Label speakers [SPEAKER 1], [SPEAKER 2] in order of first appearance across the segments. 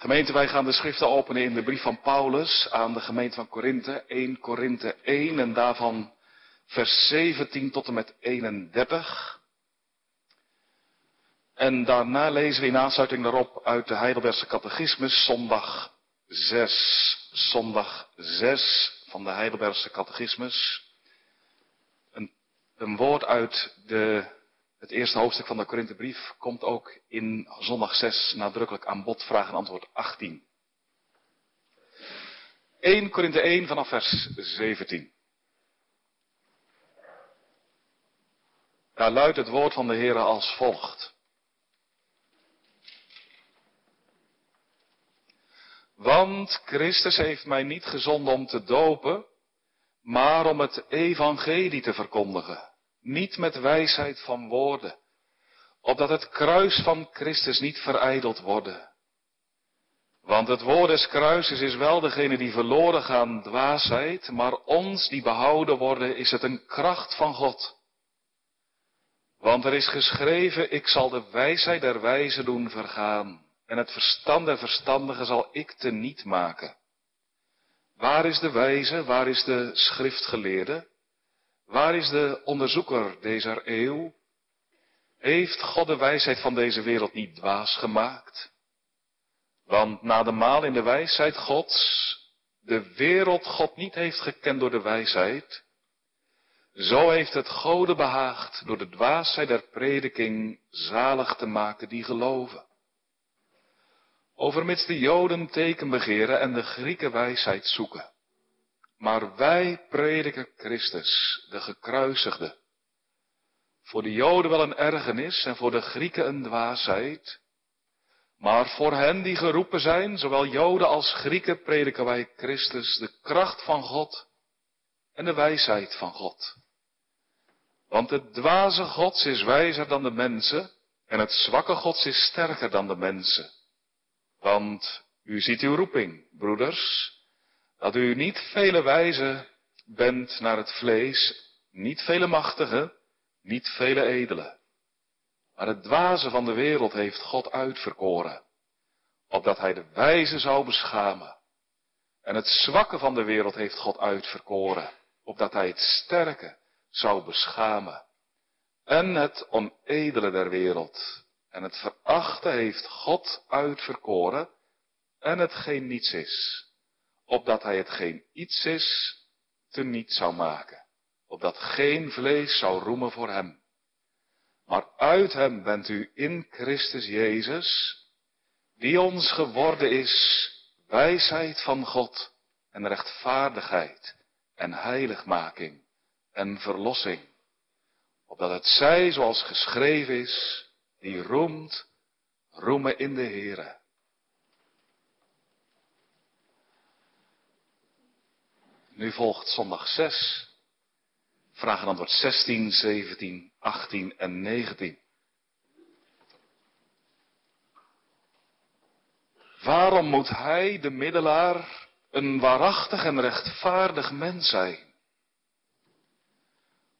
[SPEAKER 1] Gemeente, wij gaan de schriften openen in de brief van Paulus aan de gemeente van Korinthe, 1 Korinthe 1 en daarvan vers 17 tot en met 31. En daarna lezen we in aansluiting daarop uit de Heidelbergse Catechismus, zondag 6, zondag 6 van de Heidelbergse Catechismus. Een, een woord uit de het eerste hoofdstuk van de Korinthebrief komt ook in zondag 6 nadrukkelijk aan bod, vraag en antwoord 18. 1 Korinthe 1 vanaf vers 17. Daar luidt het woord van de Heer als volgt. Want Christus heeft mij niet gezonden om te dopen, maar om het evangelie te verkondigen niet met wijsheid van woorden, opdat het kruis van Christus niet verijdeld worden. Want het woord des kruises is wel degene die verloren gaan dwaasheid, maar ons die behouden worden is het een kracht van God. Want er is geschreven, ik zal de wijsheid der wijze doen vergaan, en het verstand der verstandigen zal ik te niet maken. Waar is de wijze, waar is de schriftgeleerde? Waar is de onderzoeker deze eeuw? Heeft God de wijsheid van deze wereld niet dwaas gemaakt? Want na de maal in de wijsheid Gods, de wereld God niet heeft gekend door de wijsheid, zo heeft het Gode behaagd door de dwaasheid der prediking zalig te maken die geloven. Overmits de Joden teken begeren en de Grieken wijsheid zoeken. Maar wij prediken Christus, de gekruisigde. Voor de Joden wel een ergernis en voor de Grieken een dwaasheid. Maar voor hen die geroepen zijn, zowel Joden als Grieken, prediken wij Christus, de kracht van God en de wijsheid van God. Want het dwaze Gods is wijzer dan de mensen en het zwakke Gods is sterker dan de mensen. Want u ziet uw roeping, broeders, dat u niet vele wijze bent naar het vlees, niet vele machtige, niet vele edele. Maar het dwaze van de wereld heeft God uitverkoren, opdat hij de wijze zou beschamen. En het zwakke van de wereld heeft God uitverkoren, opdat hij het sterke zou beschamen. En het onedele der wereld en het verachte heeft God uitverkoren en het geen niets is opdat hij het geen iets is, te niet zou maken, opdat geen vlees zou roemen voor hem. Maar uit hem bent u in Christus Jezus, die ons geworden is wijsheid van God en rechtvaardigheid en heiligmaking en verlossing, opdat het zij, zoals geschreven is, die roemt, roemen in de Here. Nu volgt zondag 6. Vraag en antwoord 16, 17, 18 en 19. Waarom moet hij, de middelaar, een waarachtig en rechtvaardig mens zijn?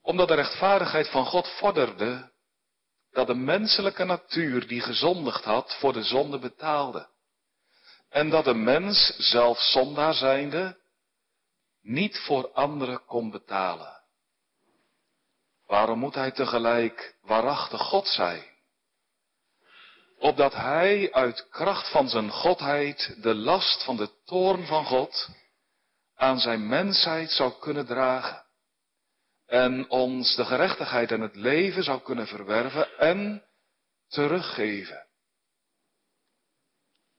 [SPEAKER 1] Omdat de rechtvaardigheid van God vorderde dat de menselijke natuur die gezondigd had voor de zonde betaalde. En dat de mens, zelf zondaar zijnde, niet voor anderen kon betalen. Waarom moet hij tegelijk waarachtig God zijn? Opdat hij uit kracht van zijn godheid de last van de toorn van God aan zijn mensheid zou kunnen dragen. En ons de gerechtigheid en het leven zou kunnen verwerven en teruggeven.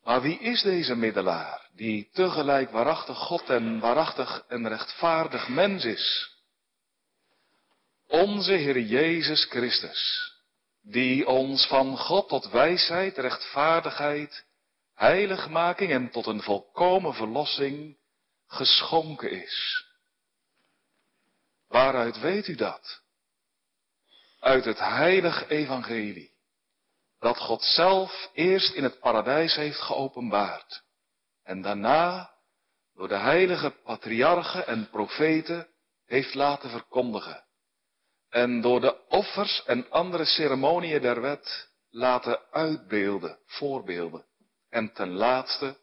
[SPEAKER 1] Maar wie is deze middelaar, die tegelijk waarachtig God en waarachtig en rechtvaardig mens is? Onze Heer Jezus Christus, die ons van God tot wijsheid, rechtvaardigheid, heiligmaking en tot een volkomen verlossing geschonken is. Waaruit weet u dat? Uit het heilig evangelie dat God zelf eerst in het paradijs heeft geopenbaard en daarna door de heilige patriarchen en profeten heeft laten verkondigen en door de offers en andere ceremoniën der wet laten uitbeelden, voorbeelden en ten laatste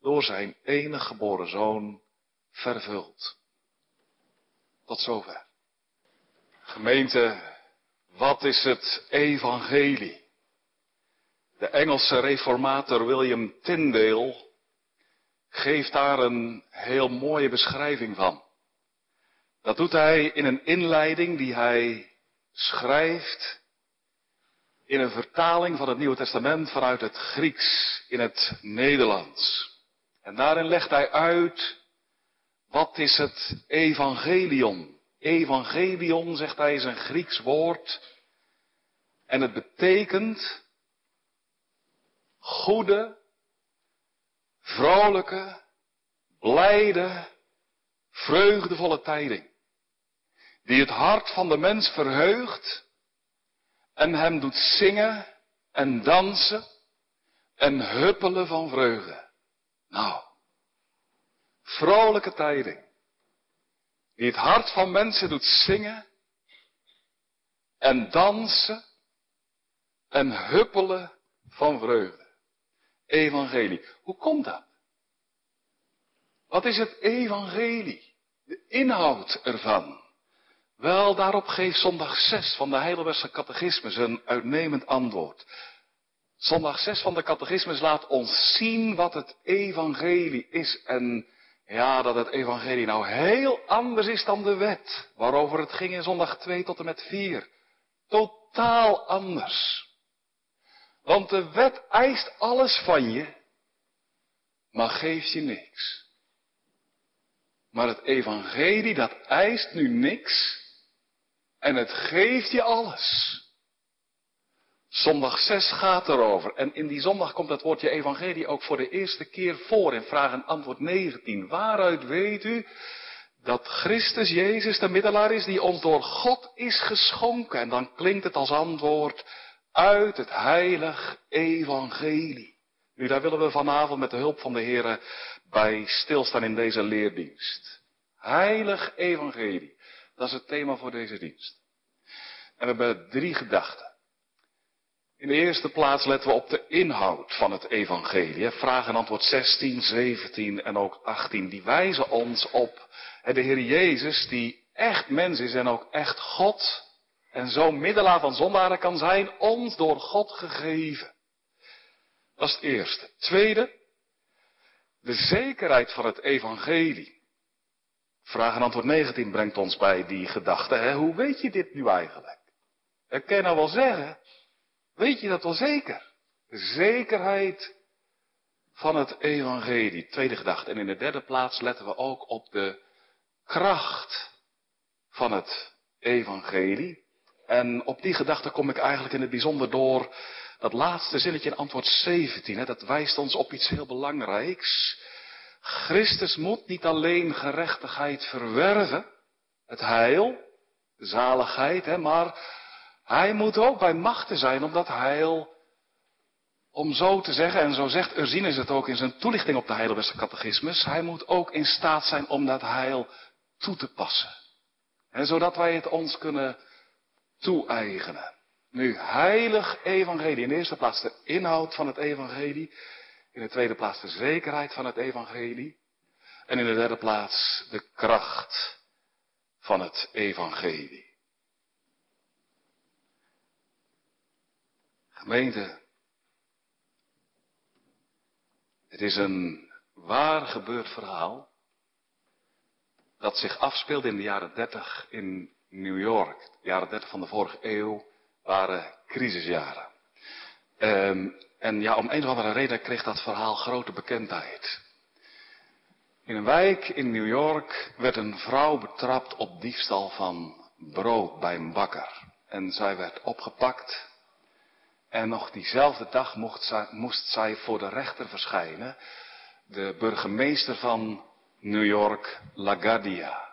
[SPEAKER 1] door zijn enige geboren zoon vervuld. Tot zover. Gemeente, wat is het evangelie? De Engelse reformator William Tyndale geeft daar een heel mooie beschrijving van. Dat doet hij in een inleiding die hij schrijft in een vertaling van het Nieuwe Testament vanuit het Grieks in het Nederlands. En daarin legt hij uit, wat is het evangelion? Evangelion, zegt hij, is een Grieks woord. En het betekent goede, vrolijke, blijde, vreugdevolle tijding. Die het hart van de mens verheugt en hem doet zingen en dansen en huppelen van vreugde. Nou, vrolijke tijding. Die het hart van mensen doet zingen en dansen en huppelen van vreugde. Evangelie. Hoe komt dat? Wat is het evangelie? De inhoud ervan. Wel, daarop geeft zondag 6 van de Heidelbergse catechismus een uitnemend antwoord. Zondag 6 van de catechismus laat ons zien wat het evangelie is en ja, dat het evangelie nou heel anders is dan de wet, waarover het ging in zondag 2 tot en met 4. Totaal anders. Want de wet eist alles van je, maar geeft je niks. Maar het evangelie, dat eist nu niks en het geeft je alles. Zondag 6 gaat erover. En in die zondag komt dat woordje evangelie ook voor de eerste keer voor in vraag en antwoord 19. Waaruit weet u dat Christus Jezus de middelaar is die ons door God is geschonken? En dan klinkt het als antwoord uit het heilig evangelie. Nu, daar willen we vanavond met de hulp van de Heer bij stilstaan in deze leerdienst. Heilig evangelie. Dat is het thema voor deze dienst. En we hebben drie gedachten. In de eerste plaats letten we op de inhoud van het evangelie. Vraag en antwoord 16, 17 en ook 18. Die wijzen ons op de Heer Jezus die echt mens is en ook echt God. En zo middelaar van zondaren kan zijn, ons door God gegeven. Dat is het eerste. Tweede, de zekerheid van het evangelie. Vraag en antwoord 19 brengt ons bij die gedachte. Hè? Hoe weet je dit nu eigenlijk? Ik kan nou wel zeggen, weet je dat wel zeker? De zekerheid van het evangelie. Tweede gedachte. En in de derde plaats letten we ook op de kracht van het evangelie. En op die gedachte kom ik eigenlijk in het bijzonder door dat laatste zinnetje in antwoord 17. Hè, dat wijst ons op iets heel belangrijks. Christus moet niet alleen gerechtigheid verwerven, het heil, de zaligheid, hè, maar hij moet ook bij machten zijn om dat heil, om zo te zeggen, en zo zegt Ursinus het ook in zijn toelichting op de Heidelbergse catechismus, hij moet ook in staat zijn om dat heil toe te passen. En zodat wij het ons kunnen toe-eigenen. Nu, heilig evangelie. In de eerste plaats de inhoud van het evangelie. In de tweede plaats de zekerheid van het evangelie. En in de derde plaats de kracht van het evangelie. Gemeente, het is een waar gebeurd verhaal dat zich afspeelde in de jaren dertig in New York. De jaren dertig van de vorige eeuw waren crisisjaren. Um, en ja, om een of andere reden kreeg dat verhaal grote bekendheid. In een wijk in New York werd een vrouw betrapt op diefstal van brood bij een bakker. En zij werd opgepakt. En nog diezelfde dag moest zij voor de rechter verschijnen. De burgemeester van New York, LaGuardia.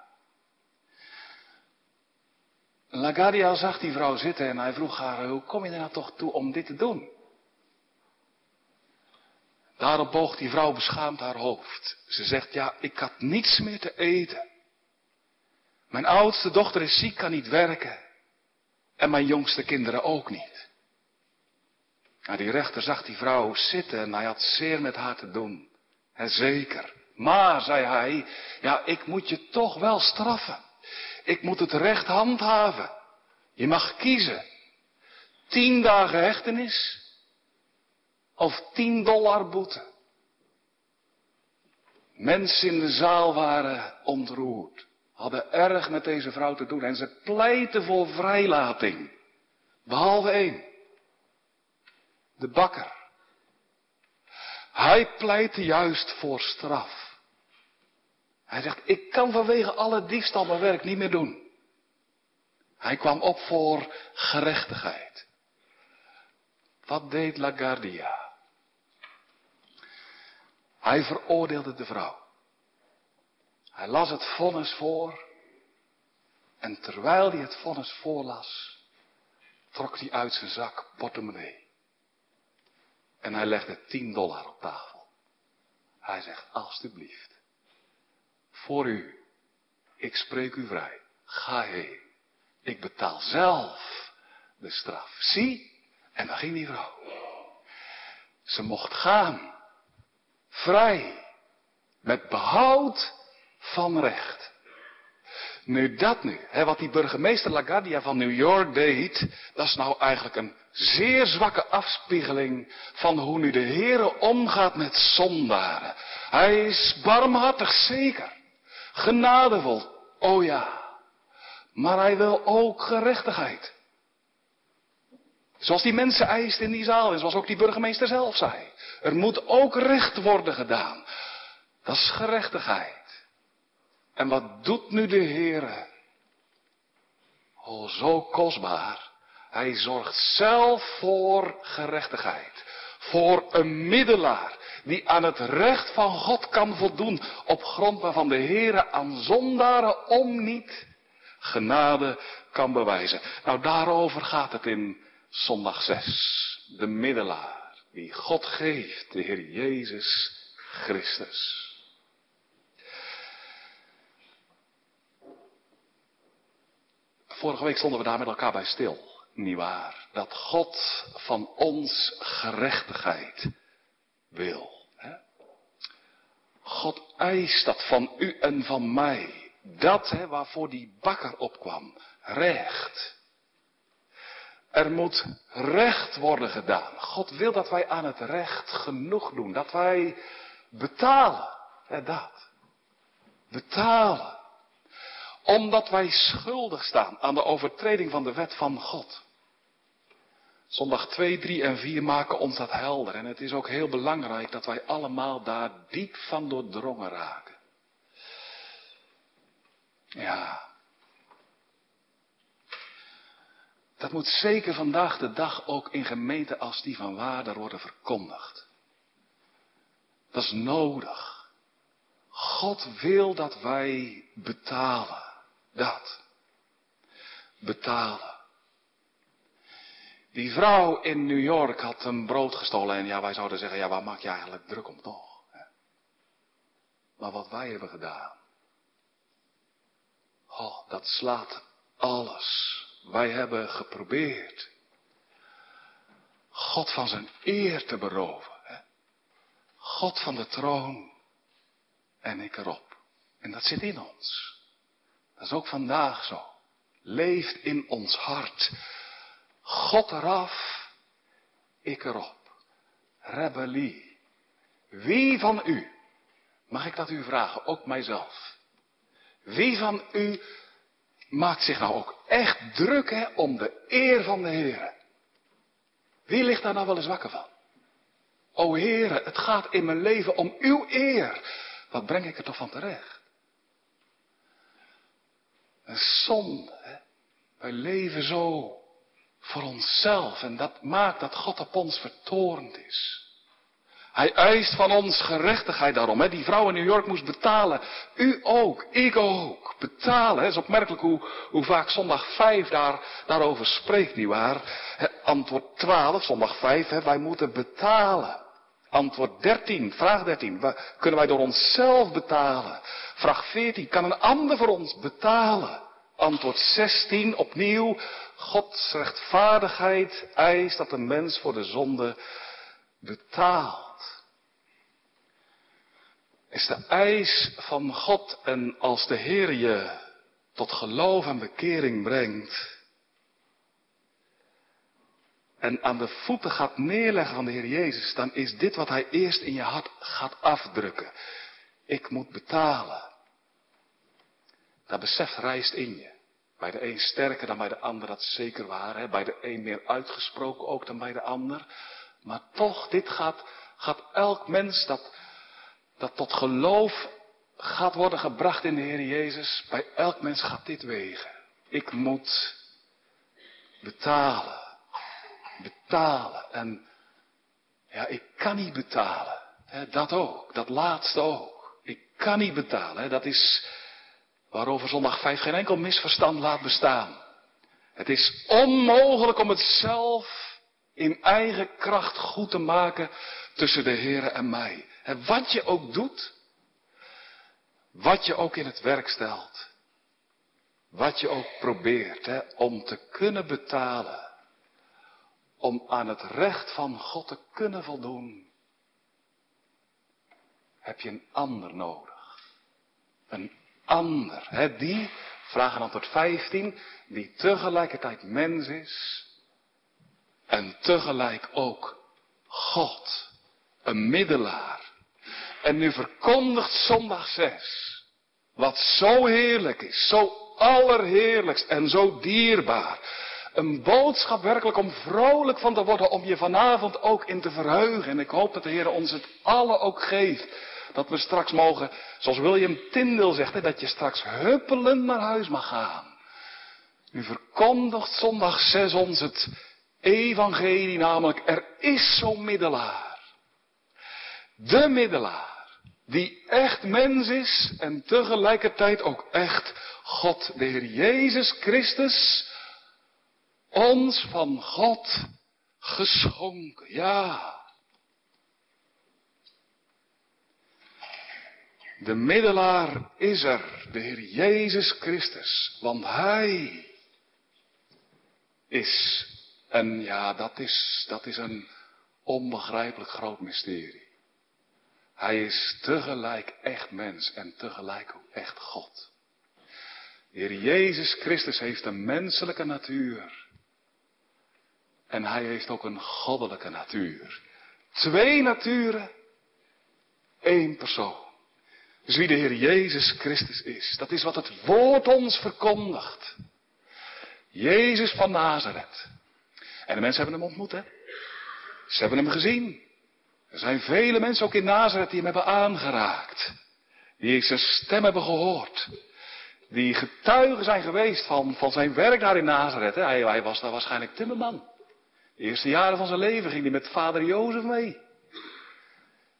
[SPEAKER 1] LaGuardia zag die vrouw zitten en hij vroeg haar, hoe kom je er nou toch toe om dit te doen? Daarop boog die vrouw beschaamd haar hoofd. Ze zegt, ja, ik had niets meer te eten. Mijn oudste dochter is ziek, kan niet werken. En mijn jongste kinderen ook niet.
[SPEAKER 2] Nou, die rechter zag die vrouw zitten en hij had zeer met haar te doen. En zeker. Maar, zei hij, ja, ik moet je toch wel straffen. Ik moet het recht handhaven. Je mag kiezen. Tien dagen hechtenis of tien dollar boete. Mensen in de zaal waren ontroerd, hadden erg met deze vrouw te doen en ze pleiten voor vrijlating. Behalve één. De bakker. Hij pleitte juist voor straf. Hij zegt, ik kan vanwege alle diefstal mijn werk niet meer doen. Hij kwam op voor gerechtigheid. Wat deed LaGuardia? Hij veroordeelde de vrouw. Hij las het vonnis voor. En terwijl hij het vonnis voorlas, trok hij uit zijn zak portemonnee. En hij legde 10 dollar op tafel. Hij zegt, alstublieft, voor u, ik spreek u vrij, ga heen. Ik betaal zelf de straf. Zie, en dan ging die vrouw. Ze mocht gaan. Vrij. Met behoud van recht. Nu dat nu, hè, wat die burgemeester LaGuardia van New York deed, dat is nou eigenlijk een zeer zwakke afspiegeling van hoe nu de Heere omgaat met zondaren. Hij is barmhartig zeker, genadevol, oh ja, maar hij wil ook gerechtigheid. Zoals die mensen eist in die zaal en zoals ook die burgemeester zelf zei. Er moet ook recht worden gedaan. Dat is gerechtigheid. En wat doet nu de Heere? Oh, zo kostbaar. Hij zorgt zelf voor gerechtigheid. Voor een middelaar die aan het recht van God kan voldoen op grond waarvan de Heere aan zondaren om niet genade kan bewijzen. Nou, daarover gaat het in zondag 6. De middelaar die God geeft, de Heer Jezus Christus. Vorige week stonden we daar met elkaar bij stil. Niet waar? Dat God van ons gerechtigheid wil. Hè? God eist dat van u en van mij. Dat hè, waarvoor die bakker opkwam. Recht. Er moet recht worden gedaan. God wil dat wij aan het recht genoeg doen. Dat wij betalen. Ja, dat. Betalen. Omdat wij schuldig staan aan de overtreding van de wet van God. Zondag 2, 3 en 4 maken ons dat helder. En het is ook heel belangrijk dat wij allemaal daar diep van doordrongen raken. Ja, Dat moet zeker vandaag de dag ook in gemeenten als die van Waarder worden verkondigd. Dat is nodig. God wil dat wij betalen. Dat. Betalen. Die vrouw in New York had een brood gestolen en ja, wij zouden zeggen, ja, waar maak je eigenlijk druk om toch? Maar wat wij hebben gedaan. Oh, dat slaat alles wij hebben geprobeerd God van zijn eer te beroven. God van de troon en ik erop. En dat zit in ons. Dat is ook vandaag zo. Leeft in ons hart. God eraf, ik erop. Rebellie. Wie van u, mag ik dat u vragen, ook mijzelf. Wie van u maakt zich nou ook echt druk hè, om de eer van de Heer. Wie ligt daar nou wel eens wakker van? O Heere, het gaat in mijn leven om uw eer. Wat breng ik er toch van terecht? Een zonde. Hè? Wij leven zo voor onszelf en dat maakt dat God op ons vertorend is. Hij eist van ons gerechtigheid daarom. Hè? Die vrouw in New York moest betalen. U ook, ik ook. Betalen. Het is opmerkelijk hoe, hoe vaak zondag 5 daar, daarover spreekt, nietwaar? Antwoord 12, zondag 5, hè? wij moeten betalen. Antwoord 13, vraag 13. Kunnen wij door onszelf betalen? Vraag 14, kan een ander voor ons betalen? Antwoord 16, opnieuw, Gods rechtvaardigheid eist dat de mens voor de zonde betaalt. Is de eis van God en als de Heer je tot geloof en bekering brengt en aan de voeten gaat neerleggen van de Heer Jezus, dan is dit wat Hij eerst in je hart gaat afdrukken. Ik moet betalen. Dat besef rijst in je. Bij de een sterker dan bij de ander, dat is zeker waar. Hè? Bij de een meer uitgesproken ook dan bij de ander. Maar toch, dit gaat, gaat elk mens dat, dat tot geloof gaat worden gebracht in de Heer Jezus. Bij elk mens gaat dit wegen. Ik moet betalen. Betalen. En ja, ik kan niet betalen. Hè? Dat ook. Dat laatste ook. Ik kan niet betalen. Hè? Dat is waarover zondag 5 geen enkel misverstand laat bestaan. Het is onmogelijk om het zelf in eigen kracht goed te maken tussen de Heer en mij. En wat je ook doet, wat je ook in het werk stelt, wat je ook probeert hè, om te kunnen betalen, om aan het recht van God te kunnen voldoen, heb je een ander nodig. Een ander. Hè? Die, vraag en antwoord 15, die tegelijkertijd mens is en tegelijk ook God. Een middelaar. En nu verkondigt zondag 6, wat zo heerlijk is, zo allerheerlijkst en zo dierbaar. Een boodschap werkelijk om vrolijk van te worden, om je vanavond ook in te verheugen. En ik hoop dat de Heer ons het alle ook geeft. Dat we straks mogen, zoals William Tyndale zegt, hè, dat je straks huppelend naar huis mag gaan. Nu verkondigt zondag 6 ons het evangelie, namelijk er is zo'n middelaar. De middelaar. Die echt mens is en tegelijkertijd ook echt God, de Heer Jezus Christus, ons van God geschonken. Ja. De middelaar is er, de Heer Jezus Christus, want Hij is, en ja, dat is, dat is een onbegrijpelijk groot mysterie. Hij is tegelijk echt mens en tegelijk ook echt God. De Heer Jezus Christus heeft een menselijke natuur. En hij heeft ook een goddelijke natuur. Twee naturen, één persoon. Dus wie de Heer Jezus Christus is, dat is wat het woord ons verkondigt. Jezus van Nazareth. En de mensen hebben hem ontmoet, hè? Ze hebben hem gezien. Er zijn vele mensen ook in Nazareth die hem hebben aangeraakt. Die zijn stem hebben gehoord. Die getuigen zijn geweest van, van zijn werk daar in Nazareth. Hè? Hij, hij was daar waarschijnlijk timmerman. De eerste jaren van zijn leven ging hij met vader Jozef mee.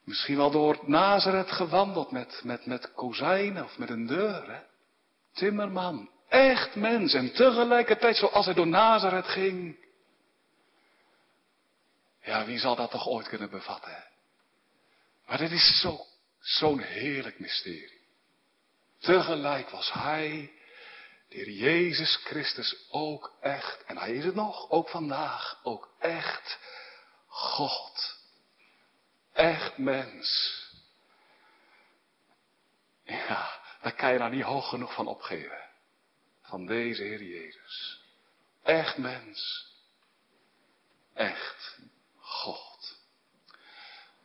[SPEAKER 2] Misschien wel door Nazareth gewandeld met, met, met kozijnen of met een deur. Hè? Timmerman, echt mens. En tegelijkertijd zoals hij door Nazareth ging. Ja, wie zal dat toch ooit kunnen bevatten? Hè? Maar dit is zo, zo'n heerlijk mysterie. Tegelijk was hij, de Heer Jezus Christus, ook echt, en hij is het nog, ook vandaag, ook echt God echt mens. Ja, daar kan je nou niet hoog genoeg van opgeven. Van deze Heer Jezus. Echt mens. Echt God.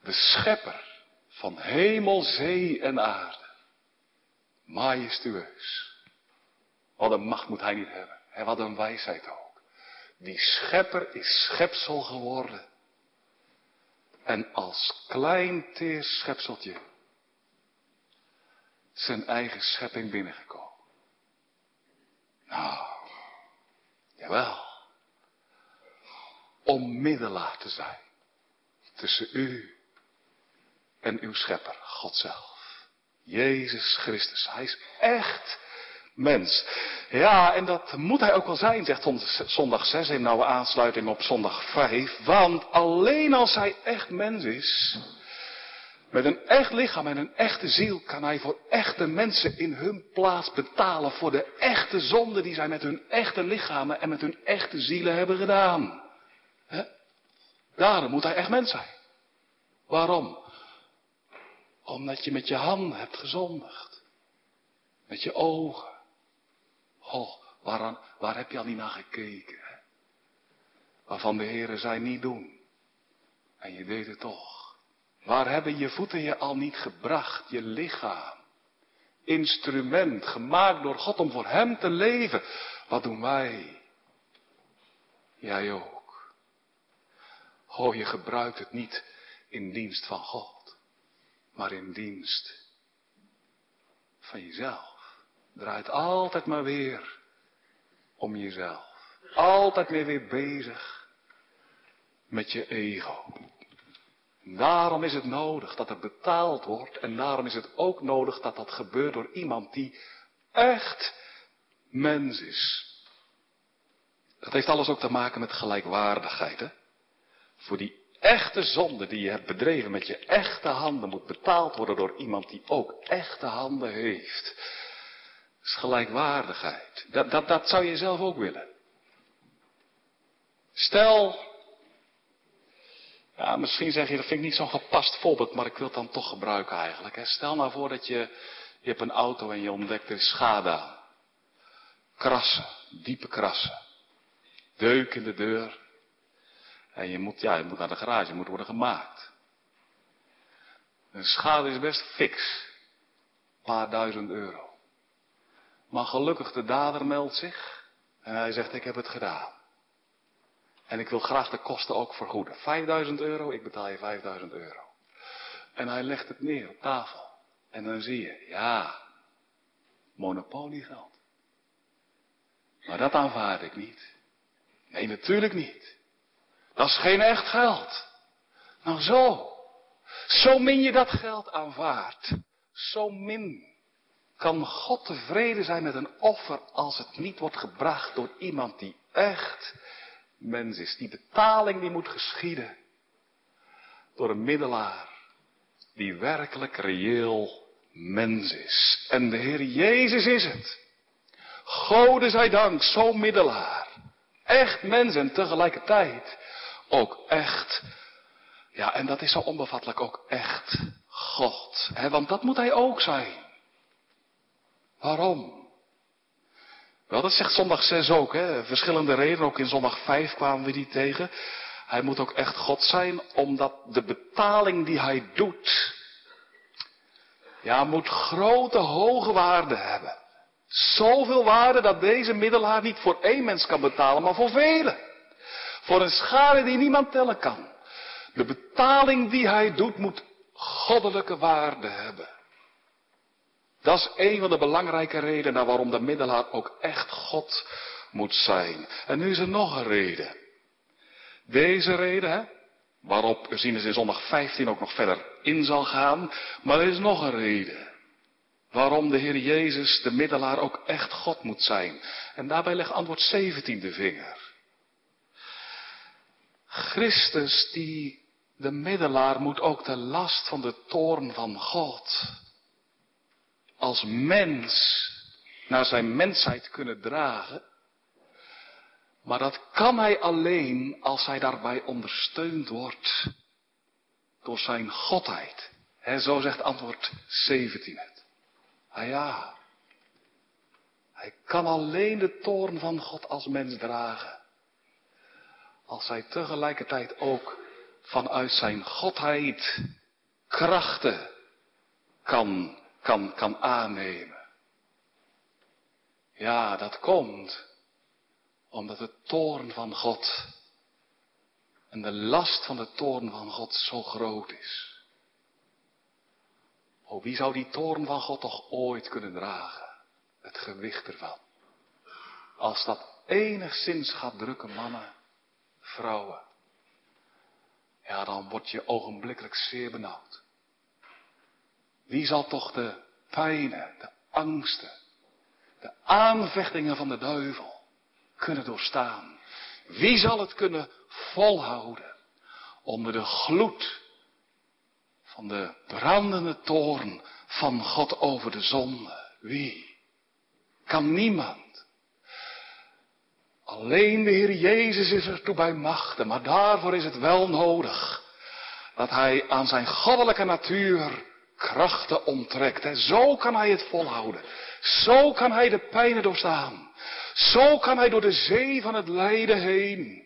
[SPEAKER 2] De schepper van hemel, zee en aarde. Majestueus. Wat een macht moet hij niet hebben. En wat een wijsheid ook. Die schepper is schepsel geworden en als klein teer schepseltje zijn eigen schepping binnengekomen. Nou, jawel. Om middelaar te zijn tussen u en uw schepper, God zelf. Jezus Christus. Hij is echt mens. Ja, en dat moet hij ook wel zijn, zegt zondag 6 in nauwe aansluiting op zondag 5. Want alleen als hij echt mens is, Met een echt lichaam en een echte ziel kan hij voor echte mensen in hun plaats betalen voor de echte zonde die zij met hun echte lichamen en met hun echte zielen hebben gedaan. Daarom moet hij echt mens zijn. Waarom? Omdat je met je handen hebt gezondigd. Met je ogen. Oh, waar, waar heb je al niet naar gekeken? Waarvan de Heeren zei niet doen. En je deed het toch. Waar hebben je voeten je al niet gebracht? Je lichaam. Instrument, gemaakt door God om voor Hem te leven. Wat doen wij? Jij ook. Oh, je gebruikt het niet in dienst van God, maar in dienst van jezelf. Draait altijd maar weer om jezelf. Altijd meer weer bezig met je ego. Daarom is het nodig dat er betaald wordt en daarom is het ook nodig dat dat gebeurt door iemand die echt mens is. Dat heeft alles ook te maken met gelijkwaardigheid. Hè? Voor die echte zonde die je hebt bedreven met je echte handen moet betaald worden door iemand die ook echte handen heeft. Is gelijkwaardigheid. Dat, dat, dat zou je zelf ook willen. Stel, ja, misschien zeg je, dat vind ik niet zo'n gepast voorbeeld, maar ik wil het dan toch gebruiken eigenlijk. Hè. Stel nou voor dat je, je hebt een auto en je ontdekt er schade aan. Krassen, diepe krassen. Deuk in de deur. En je moet, ja, je moet naar de garage, moet worden gemaakt. Een schade is best fix. Een paar duizend euro. Maar gelukkig de dader meldt zich. En hij zegt, ik heb het gedaan. En ik wil graag de kosten ook vergoeden. 5000 euro, ik betaal je 5000 euro. En hij legt het neer op tafel. En dan zie je, ja, monopoliegeld. Maar dat aanvaard ik niet. Nee, natuurlijk niet. Dat is geen echt geld. Nou zo. Zo min je dat geld aanvaardt. Zo min kan God tevreden zijn met een offer als het niet wordt gebracht door iemand die echt mens is. Die betaling die moet geschieden door een middelaar die werkelijk reëel mens is. En de Heer Jezus is het. Gode zij dank, zo'n middelaar. Echt mens en tegelijkertijd ook echt. Ja, en dat is zo onbevattelijk ook echt God. Want dat moet hij ook zijn. Waarom? Wel, dat zegt zondag 6 ook. Hè? Verschillende redenen. Ook in zondag 5 kwamen we die tegen. Hij moet ook echt God zijn, omdat de betaling die hij doet, ja, moet grote, hoge waarde hebben. Zoveel waarde dat deze middelaar niet voor één mens kan betalen, maar voor velen. Voor een schade die niemand tellen kan. De betaling die hij doet moet goddelijke waarde hebben. Dat is een van de belangrijke redenen waarom de middelaar ook echt God moet zijn. En nu is er nog een reden. Deze reden, hè, waarop Ursinus in zondag 15 ook nog verder in zal gaan, maar er is nog een reden. Waarom de Heer Jezus, de middelaar, ook echt God moet zijn. En daarbij legt antwoord 17 de vinger. Christus, die de middelaar, moet ook de last van de toorn van God als mens naar zijn mensheid kunnen dragen. Maar dat kan hij alleen als hij daarbij ondersteund wordt door zijn godheid. He, zo zegt antwoord 17 het. Ah ja, hij kan alleen de toorn van God als mens dragen. Als hij tegelijkertijd ook vanuit zijn godheid krachten kan kan, kan aannemen. Ja, dat komt omdat de toorn van God en de last van de toorn van God zo groot is. Oh, wie zou die toorn van God toch ooit kunnen dragen? Het gewicht ervan. Als dat enigszins gaat drukken, mannen, vrouwen. Ja, dan word je ogenblikkelijk zeer benauwd. Wie zal toch de pijnen, de angsten, de aanvechtingen van de duivel kunnen doorstaan? Wie zal het kunnen volhouden onder de gloed van de brandende toorn van God over de zonde. Wie? Kan niemand. Alleen de Heer Jezus is er toe bij machten, maar daarvoor is het wel nodig dat Hij aan zijn goddelijke natuur krachten onttrekt. En zo kan Hij het volhouden. Zo kan Hij de pijnen doorstaan. Zo kan Hij door de zee van het lijden heen.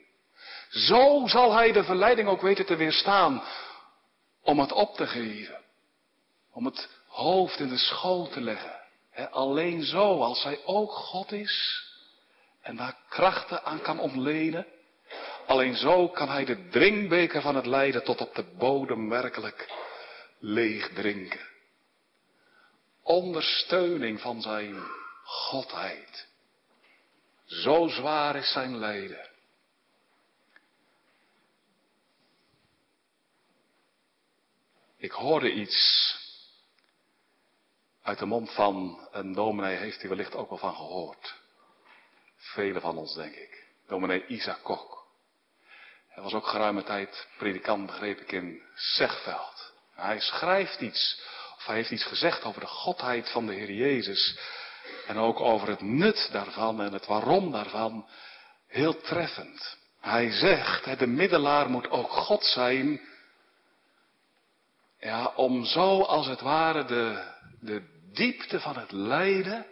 [SPEAKER 2] Zo zal Hij de verleiding ook weten te weerstaan om het op te geven. Om het hoofd in de schoot te leggen. alleen zo, als Hij ook God is en daar krachten aan kan ontlenen. Alleen zo kan Hij de drinkbeker van het lijden tot op de bodem werkelijk leeg drinken. Ondersteuning van Zijn Godheid. Zo zwaar is Zijn lijden. Ik hoorde iets uit de mond van een dominee, heeft u wellicht ook wel van gehoord. Velen van ons, denk ik. Dominee Isaac Kok. Hij was ook geruime tijd predikant, begreep ik, in Zegveld. Hij schrijft iets, of hij heeft iets gezegd over de godheid van de Heer Jezus. En ook over het nut daarvan en het waarom daarvan. Heel treffend. Hij zegt, de middelaar moet ook God zijn ja, om zo als het ware de, de diepte van het lijden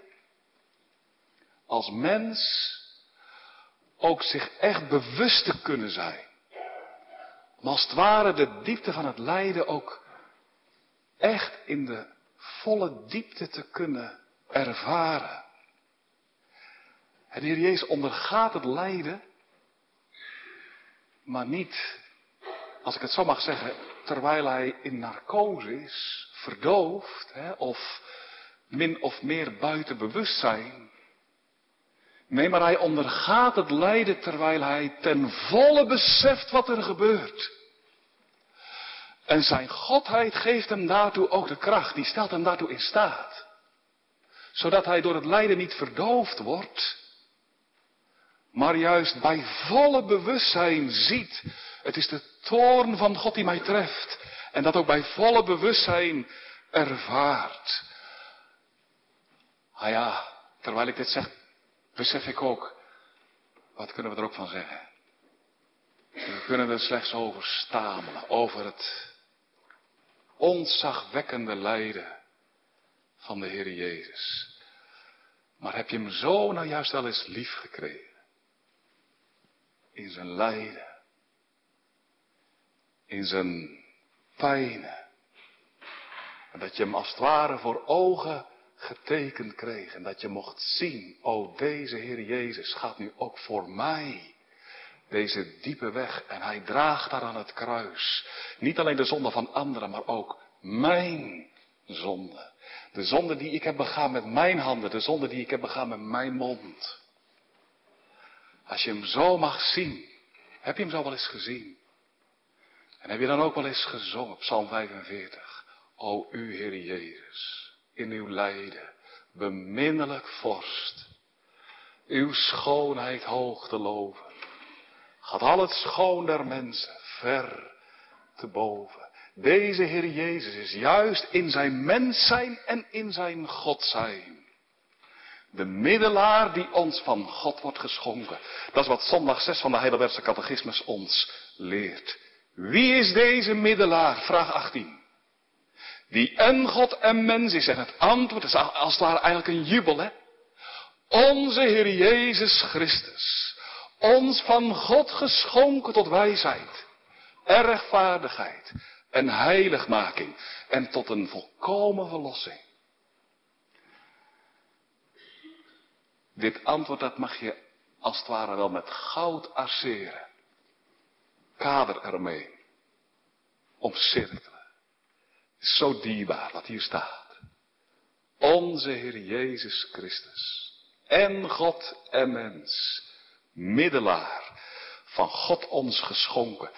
[SPEAKER 2] als mens ook zich echt bewust te kunnen zijn. Om als het ware de diepte van het lijden ook echt in de volle diepte te kunnen ervaren. De Heer Jezus ondergaat het lijden, maar niet, als ik het zo mag zeggen, terwijl hij in narcose is, verdoofd, hè, of min of meer buiten bewustzijn. Nee, maar hij ondergaat het lijden terwijl hij ten volle beseft wat er gebeurt. En zijn godheid geeft hem daartoe ook de kracht, die stelt hem daartoe in staat. Zodat hij door het lijden niet verdoofd wordt, maar juist bij volle bewustzijn ziet het is de toorn van God die mij treft. En dat ook bij volle bewustzijn ervaart. Ah ja, terwijl ik dit zeg, besef ik ook, wat kunnen we er ook van zeggen? We kunnen er slechts over stamelen, over het onzagwekkende lijden van de Heer Jezus. Maar heb je hem zo nou juist wel eens lief gekregen? In zijn lijden in zijn pijnen. En dat je hem als het ware voor ogen getekend kreeg. En dat je mocht zien, o deze Heer Jezus gaat nu ook voor mij deze diepe weg. En hij draagt daar aan het kruis. Niet alleen de zonde van anderen, maar ook mijn zonde. De zonde die ik heb begaan met mijn handen, de zonde die ik heb begaan met mijn mond. Als je hem zo mag zien, heb je hem zo wel eens gezien? En heb je dan ook wel eens gezongen, Psalm 45. O u, Heer Jezus, in uw lijden, beminnelijk vorst, uw schoonheid hoog te loven. Gaat al het schoon der mensen ver te boven. Deze Heer Jezus is juist in zijn mens zijn en in zijn God zijn. De middelaar die ons van God wordt geschonken. Dat is wat zondag 6 van de Heidelbergse catechismus ons leert. Wie is deze middelaar? Vraag 18. Die en God en mens is. En het antwoord is als het ware eigenlijk een jubel, hè? Onze Heer Jezus Christus. Ons van God geschonken tot wijsheid. En rechtvaardigheid. En heiligmaking. En tot een volkomen verlossing. Dit antwoord dat mag je als het ware wel met goud arceren kader ermee. Omcirkelen. is zo dierbaar wat hier staat. Onze Heer Jezus Christus. En God en mens. Middelaar. Van God ons geschonken.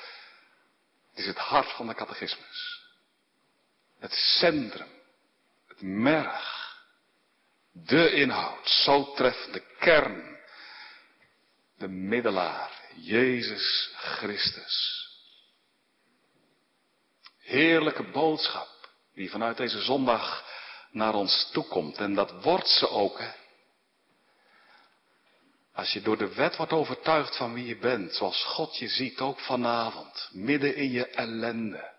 [SPEAKER 2] Het is het hart van de catechismus. Het centrum. Het merg. De inhoud. Zo treft de kern. De middelaar. Jezus Christus. heerlijke boodschap die vanuit deze zondag naar ons toekomt. En dat wordt ze ook. Hè? Als je door de wet wordt overtuigd van wie je bent, zoals God je ziet ook vanavond, midden in je ellende.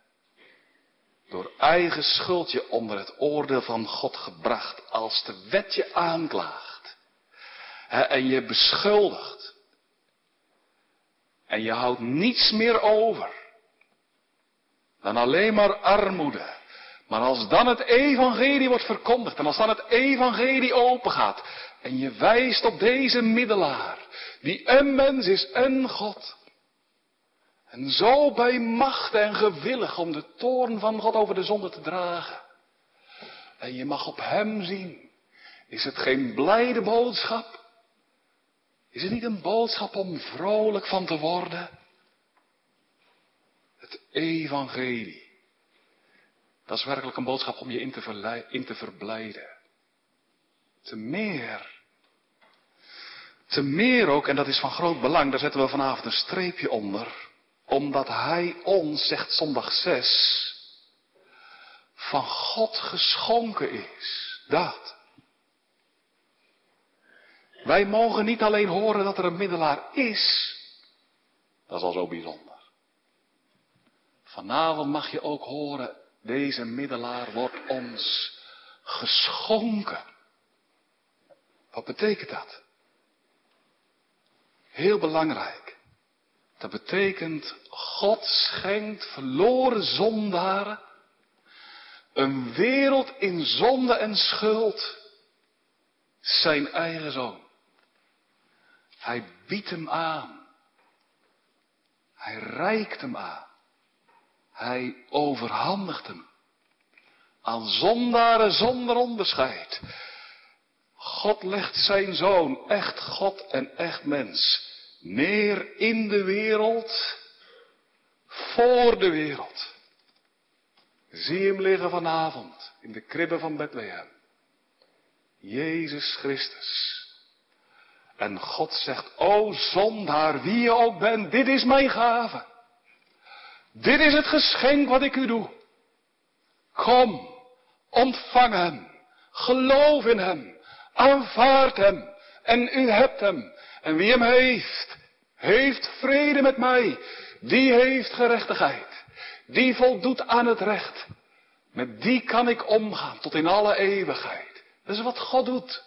[SPEAKER 2] Door eigen schuld je onder het oordeel van God gebracht, als de wet je aanklaagt. En je beschuldigt. En je houdt niets meer over. Dan alleen maar armoede. Maar als dan het evangelie wordt verkondigd en als dan het evangelie opengaat en je wijst op deze middelaar, die een mens is en God. En zo bij macht en gewillig om de toorn van God over de zonde te dragen. En je mag op hem zien. Is het geen blijde boodschap? Is het niet een boodschap om vrolijk van te worden? Het evangelie. Dat is werkelijk een boodschap om je in te, in te verblijden. Te meer. Te meer ook, en dat is van groot belang, daar zetten we vanavond een streepje onder. Omdat Hij ons, zegt zondag 6, van God geschonken is. Dat. Wij mogen niet alleen horen dat er een middelaar is. Dat is al zo bijzonder. Vanavond mag je ook horen, deze middelaar wordt ons geschonken. Wat betekent dat? Heel belangrijk. Dat betekent, God schenkt verloren zondaren een wereld in zonde en schuld zijn eigen zoon. Hij biedt hem aan. Hij reikt hem aan. Hij overhandigt hem aan zondaren zonder onderscheid. God legt zijn zoon, echt God en echt mens, neer in de wereld, voor de wereld. Zie hem liggen vanavond in de kribben van Bethlehem. Jezus Christus. En God zegt, o zondaar, wie je ook bent, dit is mijn gave. Dit is het geschenk wat ik u doe. Kom, ontvang hem, geloof in hem, aanvaard hem en u hebt hem. En wie hem heeft, heeft vrede met mij. Die heeft gerechtigheid. Die voldoet aan het recht. Met die kan ik omgaan tot in alle eeuwigheid. Dat is wat God doet.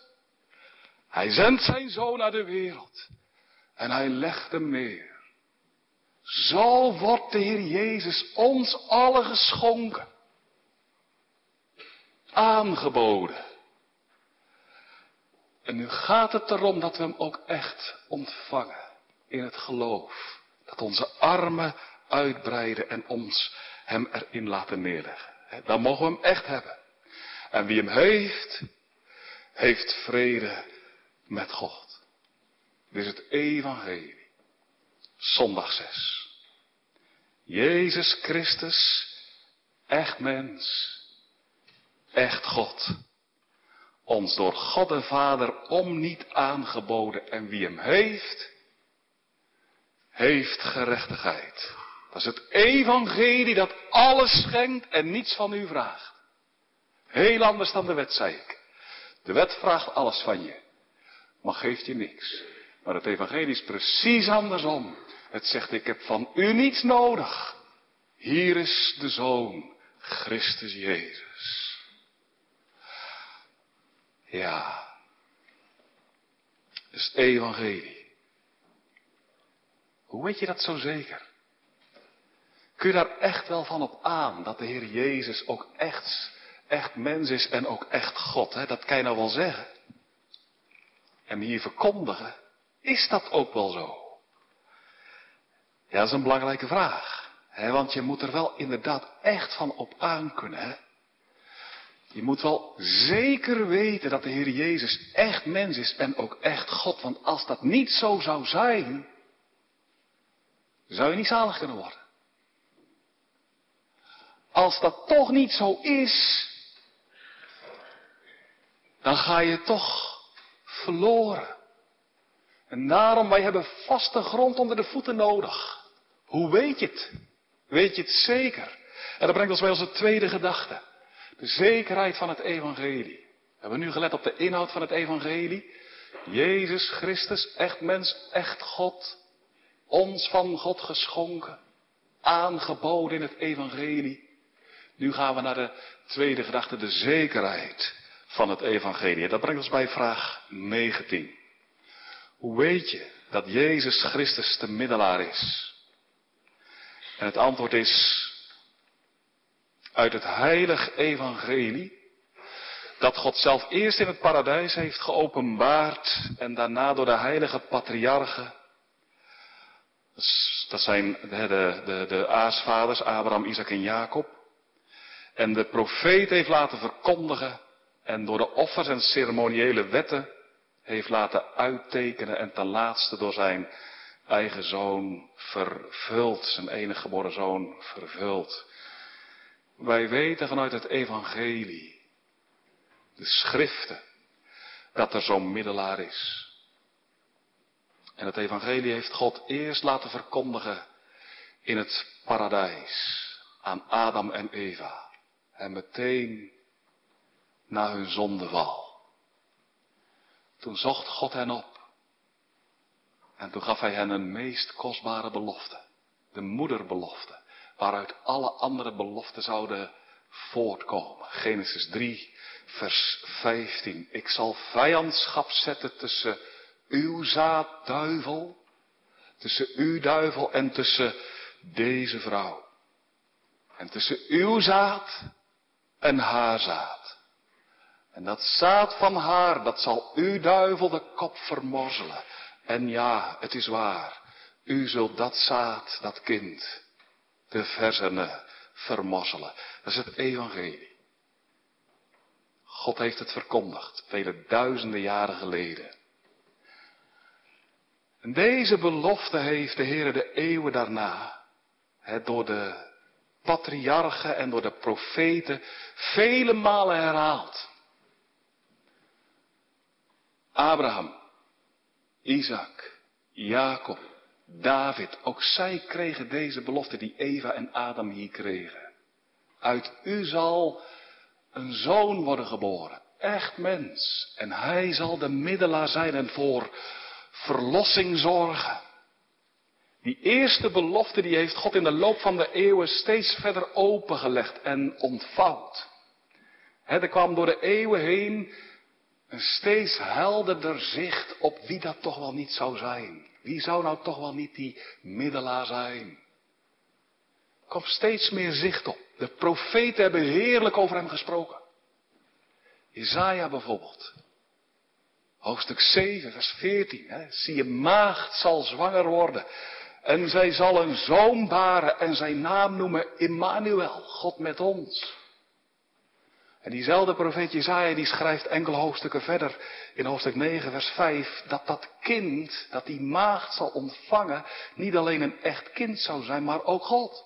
[SPEAKER 2] Hij zendt zijn zoon naar de wereld. En hij legt hem neer. Zo wordt de Heer Jezus ons allen geschonken. Aangeboden. En nu gaat het erom dat we hem ook echt ontvangen. In het geloof. Dat onze armen uitbreiden en ons hem erin laten neerleggen. Dan mogen we hem echt hebben. En wie hem heeft, heeft vrede met God. Dit is het evangelie. Zondag 6. Jezus Christus, echt mens, echt God. Ons door God de Vader om niet aangeboden en wie hem heeft, heeft gerechtigheid. Dat is het evangelie dat alles schenkt en niets van u vraagt. Heel anders dan de wet, zei ik. De wet vraagt alles van je, maar geeft je niks. Maar het evangelie is precies andersom. Het zegt, ik heb van u niets nodig. Hier is de Zoon, Christus Jezus. Ja, is het evangelie. Hoe weet je dat zo zeker? Kun je daar echt wel van op aan dat de Heer Jezus ook echt, echt mens is en ook echt God? Hè? Dat kan je nou wel zeggen. En hier verkondigen, is dat ook wel zo? Ja, dat is een belangrijke vraag. Hè? Want je moet er wel inderdaad echt van op aan kunnen. Hè? Je moet wel zeker weten dat de Heer Jezus echt mens is en ook echt God. Want als dat niet zo zou zijn, zou je niet zalig kunnen worden. Als dat toch niet zo is, dan ga je toch verloren. En daarom, wij hebben vaste grond onder de voeten nodig. Hoe weet je het? Weet je het zeker? En dat brengt ons bij onze tweede gedachte. De zekerheid van het evangelie. We hebben nu gelet op de inhoud van het evangelie. Jezus Christus, echt mens, echt God. Ons van God geschonken. Aangeboden in het evangelie. Nu gaan we naar de tweede gedachte, de zekerheid van het evangelie. Dat brengt ons bij vraag 19. Hoe weet je dat Jezus Christus de middelaar is? En het antwoord is uit het heilig evangelie dat God zelf eerst in het paradijs heeft geopenbaard en daarna door de heilige patriarchen, dat zijn de, de, de aasvaders, Abraham, Isaac en Jacob, en de profeet heeft laten verkondigen en door de offers en ceremoniële wetten heeft laten uittekenen en ten laatste door zijn eigen zoon vervuld, zijn enige geboren zoon vervuld. Wij weten vanuit het evangelie, de schriften, dat er zo'n middelaar is. En het evangelie heeft God eerst laten verkondigen in het paradijs aan Adam en Eva. En meteen na hun zondeval. Toen zocht God hen op. En toen gaf hij hen een meest kostbare belofte. De moederbelofte. Waaruit alle andere beloften zouden voortkomen. Genesis 3, vers 15. Ik zal vijandschap zetten tussen uw zaad, duivel. Tussen uw duivel en tussen deze vrouw. En tussen uw zaad en haar zaad. En dat zaad van haar, dat zal uw duivel de kop vermorzelen. En ja, het is waar. U zult dat zaad, dat kind, de verzenen vermorzelen. Dat is het evangelie. God heeft het verkondigd, vele duizenden jaren geleden. En deze belofte heeft de Heer de eeuwen daarna, het door de patriarchen en door de profeten vele malen herhaald. Abraham, Isaac, Jacob, David, ook zij kregen deze belofte die Eva en Adam hier kregen. Uit u zal een zoon worden geboren, echt mens, en hij zal de middelaar zijn en voor verlossing zorgen. Die eerste belofte die heeft God in de loop van de eeuwen steeds verder opengelegd en ontvouwd. er kwam door de eeuwen heen een steeds helderder zicht op wie dat toch wel niet zou zijn. Wie zou nou toch wel niet die middelaar zijn? Er kwam steeds meer zicht op. De profeten hebben heerlijk over hem gesproken. Isaiah bijvoorbeeld. Hoofdstuk 7, vers 14. Hè? Zie je, maagd zal zwanger worden. En zij zal een zoon baren en zijn naam noemen Immanuel, God met ons. En diezelfde profeet Jezaja die schrijft enkele hoofdstukken verder in hoofdstuk 9 vers 5 dat dat kind, dat die maagd zal ontvangen, niet alleen een echt kind zou zijn, maar ook God.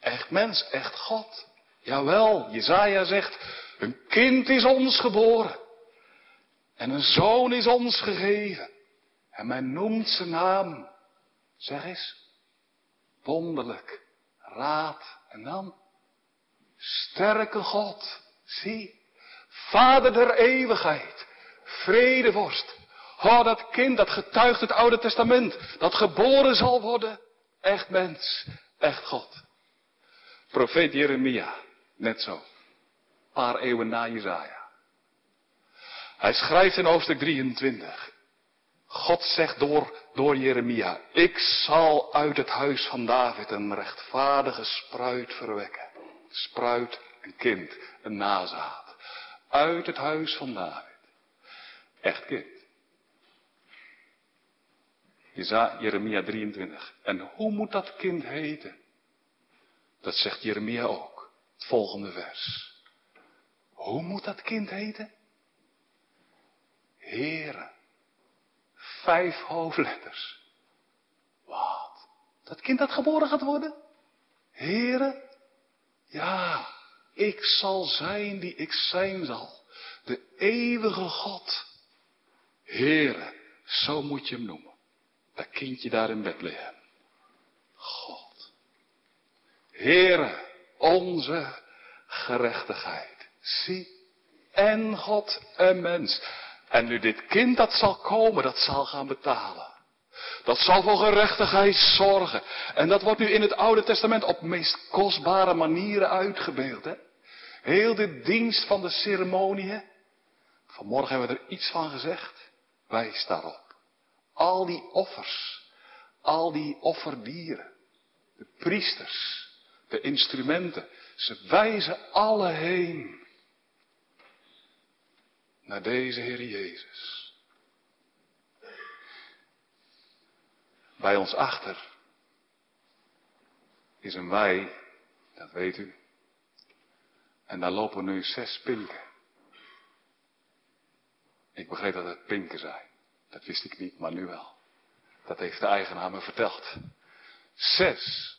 [SPEAKER 2] Echt mens, echt God. Jawel, Jezaja zegt, een kind is ons geboren. En een zoon is ons gegeven. En men noemt zijn naam Zeg eens. Wonderlijk. Raad. En dan? Sterke God. Zie. Vader der eeuwigheid. Vredevorst. Oh, dat kind dat getuigt het Oude Testament. Dat geboren zal worden. Echt mens. Echt God. Profeet Jeremia. Net zo. Paar eeuwen na Jezaja. Hij schrijft in hoofdstuk 23. God zegt door, door Jeremia, ik zal uit het huis van David een rechtvaardige spruit verwekken. Spruit, een kind, een nazaad. Uit het huis van David. Echt kind. Jeremia 23. En hoe moet dat kind heten? Dat zegt Jeremia ook. Het volgende vers. Hoe moet dat kind heten? Heren Vijf hoofdletters. Wat? Dat kind dat geboren gaat worden? Heren? Ja, ik zal zijn die ik zijn zal. De eeuwige God. Heren, zo moet je hem noemen. Dat kindje daar in Bethlehem. God. Heren, onze gerechtigheid. Zie, en God een mens. En nu dit kind dat zal komen, dat zal gaan betalen. Dat zal voor gerechtigheid zorgen. En dat wordt nu in het Oude Testament op meest kostbare manieren uitgebeeld. Hè? Heel de dienst van de ceremonie. Vanmorgen hebben we er iets van gezegd. Wijs daarop. Al die offers. Al die offerdieren. De priesters. De instrumenten. Ze wijzen alle heen. Naar deze Heer Jezus. Bij ons achter is een wei, dat weet u. En daar lopen nu zes pinken. Ik begreep dat het pinken zijn. Dat wist ik niet, maar nu wel. Dat heeft de eigenaar me verteld. Zes.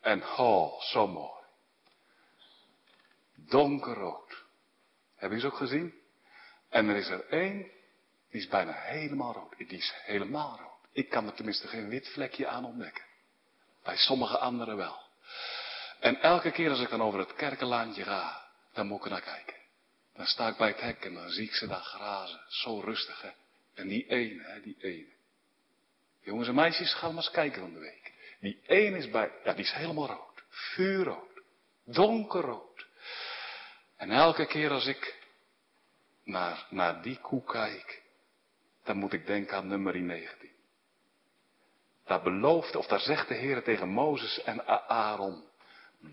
[SPEAKER 2] En oh, zo mooi. Donkerrood. Hebben u ze ook gezien? En er is er één, die is bijna helemaal rood. Die is helemaal rood. Ik kan er tenminste geen wit vlekje aan ontdekken. Bij sommige anderen wel. En elke keer als ik dan over het kerkenlaantje ga, dan moet ik er naar kijken. Dan sta ik bij het hek en dan zie ik ze daar grazen. Zo rustig, hè. En die ene, hè, die ene. Jongens en meisjes, gaan maar eens kijken van de week. Die ene is bij, ja, die is helemaal rood. Vuurrood. Donkerrood. En elke keer als ik naar, naar die koe kijk, dan moet ik denken aan nummer 19. Daar belooft, of daar zegt de Heer tegen Mozes en Aaron,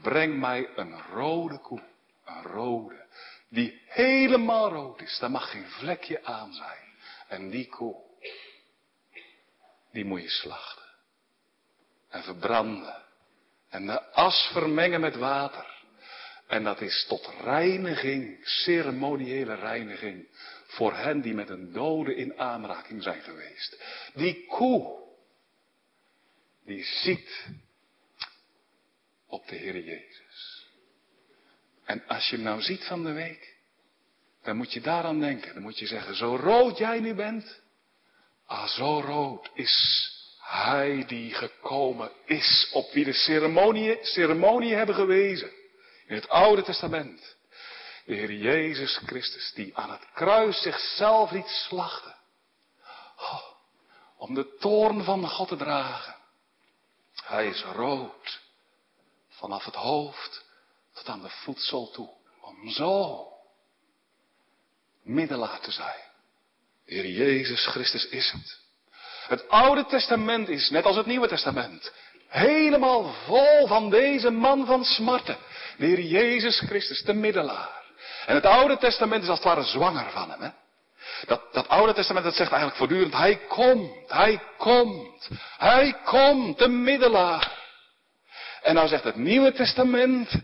[SPEAKER 2] breng mij een rode koe, een rode, die helemaal rood is, daar mag geen vlekje aan zijn. En die koe, die moet je slachten en verbranden en de as vermengen met water. En dat is tot reiniging, ceremoniële reiniging, voor hen die met een dode in aanraking zijn geweest. Die koe, die ziet op de Heer Jezus. En als je hem nou ziet van de week, dan moet je daaraan denken. Dan moet je zeggen, zo rood jij nu bent, ah zo rood is hij die gekomen is, op wie de ceremonie, ceremonie hebben gewezen. In het Oude Testament. De Heer Jezus Christus, die aan het kruis zichzelf liet slachten. Oh, om de toorn van God te dragen. Hij is rood. Vanaf het hoofd tot aan de voedsel toe. Om zo middelaar te zijn. Heer Jezus Christus is het. Het Oude Testament is, net als het Nieuwe Testament, helemaal vol van deze man van smarten. De Heer Jezus Christus, de middelaar. En het Oude Testament is als het ware zwanger van hem. Hè? Dat, dat Oude Testament dat zegt eigenlijk voortdurend, hij komt, hij komt, hij komt, de middelaar. En nou zegt het Nieuwe Testament,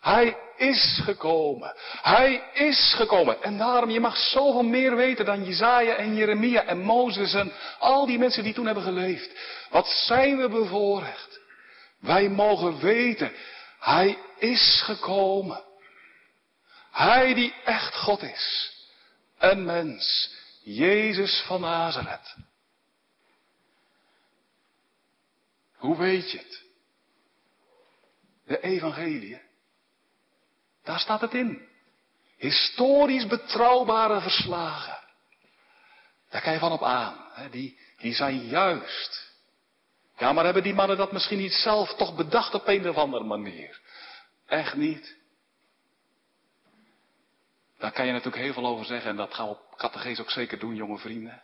[SPEAKER 2] hij is gekomen. Hij is gekomen. En daarom, je mag zoveel meer weten dan Jezaja en Jeremia en Mozes en al die mensen die toen hebben geleefd. Wat zijn we bevoorrecht. Wij mogen weten, hij is gekomen. Hij die echt God is. Een mens. Jezus van Nazareth. Hoe weet je het? De evangelie. Daar staat het in. Historisch betrouwbare verslagen. Daar kan je van op aan. Hè? Die, die zijn juist. Ja, maar hebben die mannen dat misschien niet zelf toch bedacht op een of andere manier? Echt niet. Daar kan je natuurlijk heel veel over zeggen en dat gaan we op categees ook zeker doen, jonge vrienden.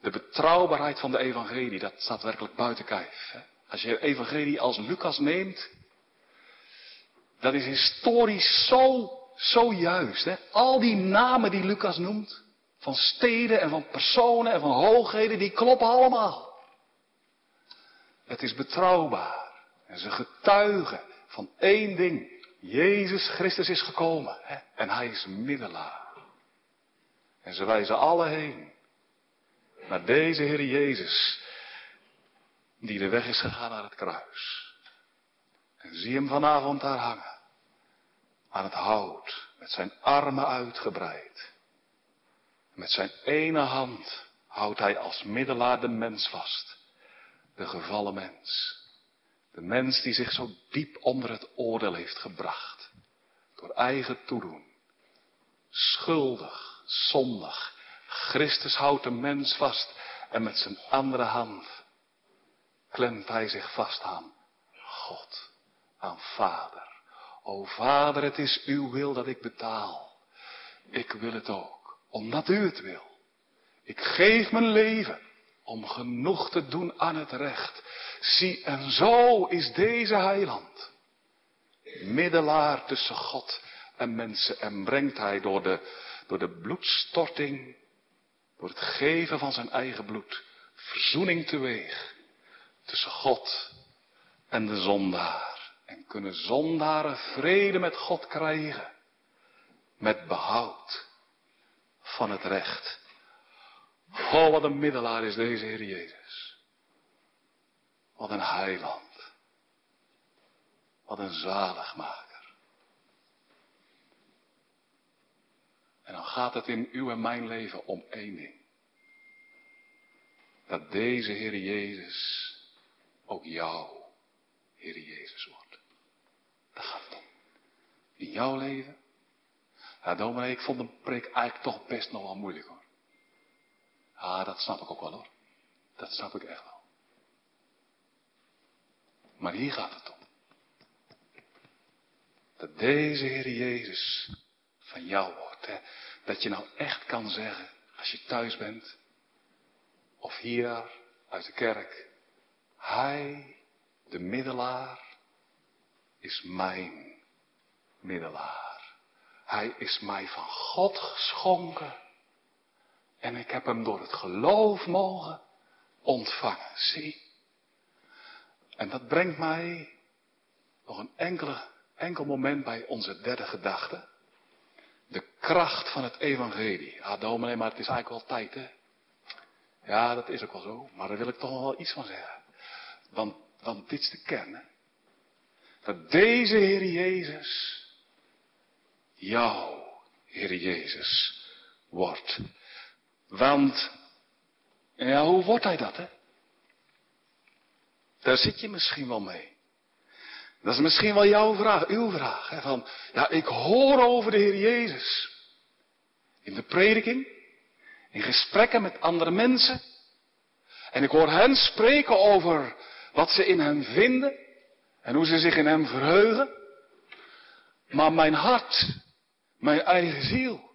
[SPEAKER 2] De betrouwbaarheid van de evangelie, dat staat werkelijk buiten kijf. Hè? Als je evangelie als Lucas neemt, dat is historisch zo, zo juist. Hè? Al die namen die Lucas noemt, van steden en van personen en van hoogheden, die kloppen allemaal. Het is betrouwbaar. En ze getuigen van één ding. Jezus Christus is gekomen. Hè? En hij is middelaar. En ze wijzen alle heen. Naar deze Heer Jezus. Die de weg is gegaan naar het kruis. En zie hem vanavond daar hangen. Aan het hout. Met zijn armen uitgebreid. Met zijn ene hand houdt hij als middelaar de mens vast. De gevallen mens. De mens die zich zo diep onder het oordeel heeft gebracht. Door eigen toedoen. Schuldig, zondig. Christus houdt de mens vast en met zijn andere hand klemt hij zich vast aan God, aan Vader. O Vader, het is uw wil dat ik betaal. Ik wil het ook, omdat u het wil. Ik geef mijn leven om genoeg te doen aan het recht. Zie, en zo is deze heiland. Middelaar tussen God en mensen en brengt hij door de, door de bloedstorting, door het geven van zijn eigen bloed, verzoening teweeg tussen God en de zondaar. En kunnen zondaren vrede met God krijgen, met behoud van het recht. Oh, wat een middelaar is deze Heer Jezus. Wat een heiland. Wat een zaligmaker. En dan gaat het in uw en mijn leven om één ding. Dat deze Heer Jezus ook jouw Heer Jezus wordt. Daar gaat het om. In jouw leven. Ja, dominee, ik vond een preek eigenlijk toch best nog wel moeilijk hoor. Ah, dat snap ik ook wel hoor. Dat snap ik echt wel. Maar hier gaat het om. Dat deze Heer Jezus van jou wordt. Hè? Dat je nou echt kan zeggen, als je thuis bent, of hier uit de kerk, Hij, de middelaar, is mijn middelaar. Hij is mij van God geschonken. En ik heb hem door het geloof mogen ontvangen. Zie. En dat brengt mij nog een enkele, enkel moment bij onze derde gedachte. De kracht van het evangelie. Ah, dominee, maar het is eigenlijk wel tijd, hè? Ja, dat is ook wel zo. Maar daar wil ik toch wel iets van zeggen. Want, want dit is de kern, hè? Dat deze Heer Jezus, jouw Heer Jezus, wordt. Want, ja, hoe wordt hij dat, hè? Daar zit je misschien wel mee. Dat is misschien wel jouw vraag, uw vraag. Hè, van, ja, ik hoor over de Heer Jezus. In de prediking, in gesprekken met andere mensen. En ik hoor hen spreken over wat ze in hem vinden en hoe ze zich in hem verheugen. Maar mijn hart, mijn eigen ziel,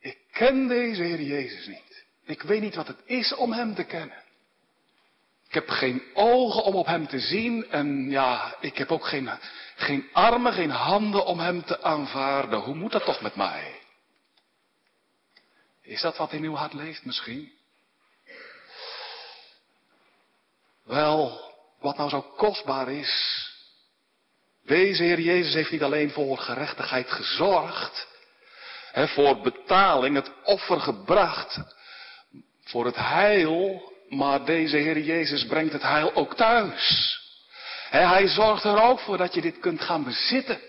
[SPEAKER 2] ik ken deze Heer Jezus niet. Ik weet niet wat het is om Hem te kennen. Ik heb geen ogen om op Hem te zien en ja, ik heb ook geen, geen armen, geen handen om Hem te aanvaarden. Hoe moet dat toch met mij? Is dat wat in uw hart leeft misschien? Wel, wat nou zo kostbaar is. Deze Heer Jezus heeft niet alleen voor gerechtigheid gezorgd, hè, voor betaling, het offer gebracht, voor het heil, maar deze Heer Jezus brengt het heil ook thuis. Hij zorgt er ook voor dat je dit kunt gaan bezitten.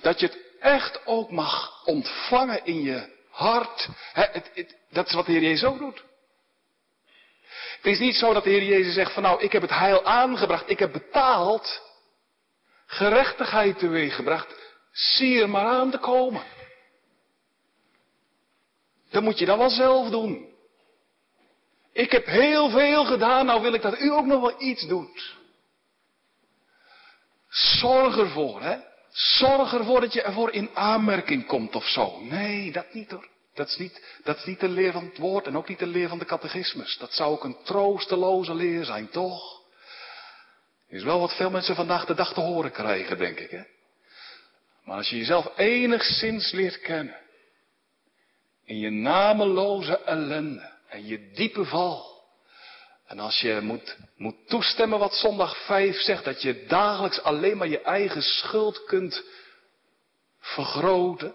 [SPEAKER 2] Dat je het echt ook mag ontvangen in je hart. Dat is wat de Heer Jezus ook doet. Het is niet zo dat de Heer Jezus zegt van nou, ik heb het heil aangebracht, ik heb betaald, gerechtigheid teweeggebracht, zie er maar aan te komen. Dat moet je dan wel zelf doen. Ik heb heel veel gedaan, nou wil ik dat u ook nog wel iets doet. Zorg ervoor, hè. Zorg ervoor dat je ervoor in aanmerking komt of zo. Nee, dat niet hoor. Dat is niet, dat is niet de leer van het woord en ook niet de leer van de catechismus. Dat zou ook een troosteloze leer zijn, toch? Is wel wat veel mensen vandaag de dag te horen krijgen, denk ik, hè? Maar als je jezelf enigszins leert kennen, in je nameloze ellende en je diepe val, en als je moet, moet toestemmen wat zondag 5 zegt, dat je dagelijks alleen maar je eigen schuld kunt vergroten,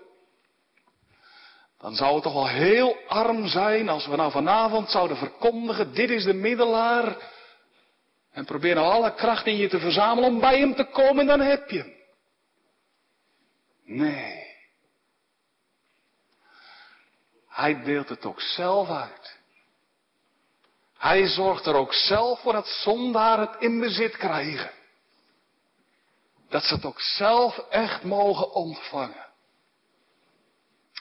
[SPEAKER 2] dan zou het toch wel heel arm zijn als we nou vanavond zouden verkondigen, dit is de middelaar, en probeer nou alle kracht in je te verzamelen om bij hem te komen, dan heb je hem. Nee. Hij deelt het ook zelf uit. Hij zorgt er ook zelf voor dat zondaar het in bezit krijgen. Dat ze het ook zelf echt mogen ontvangen.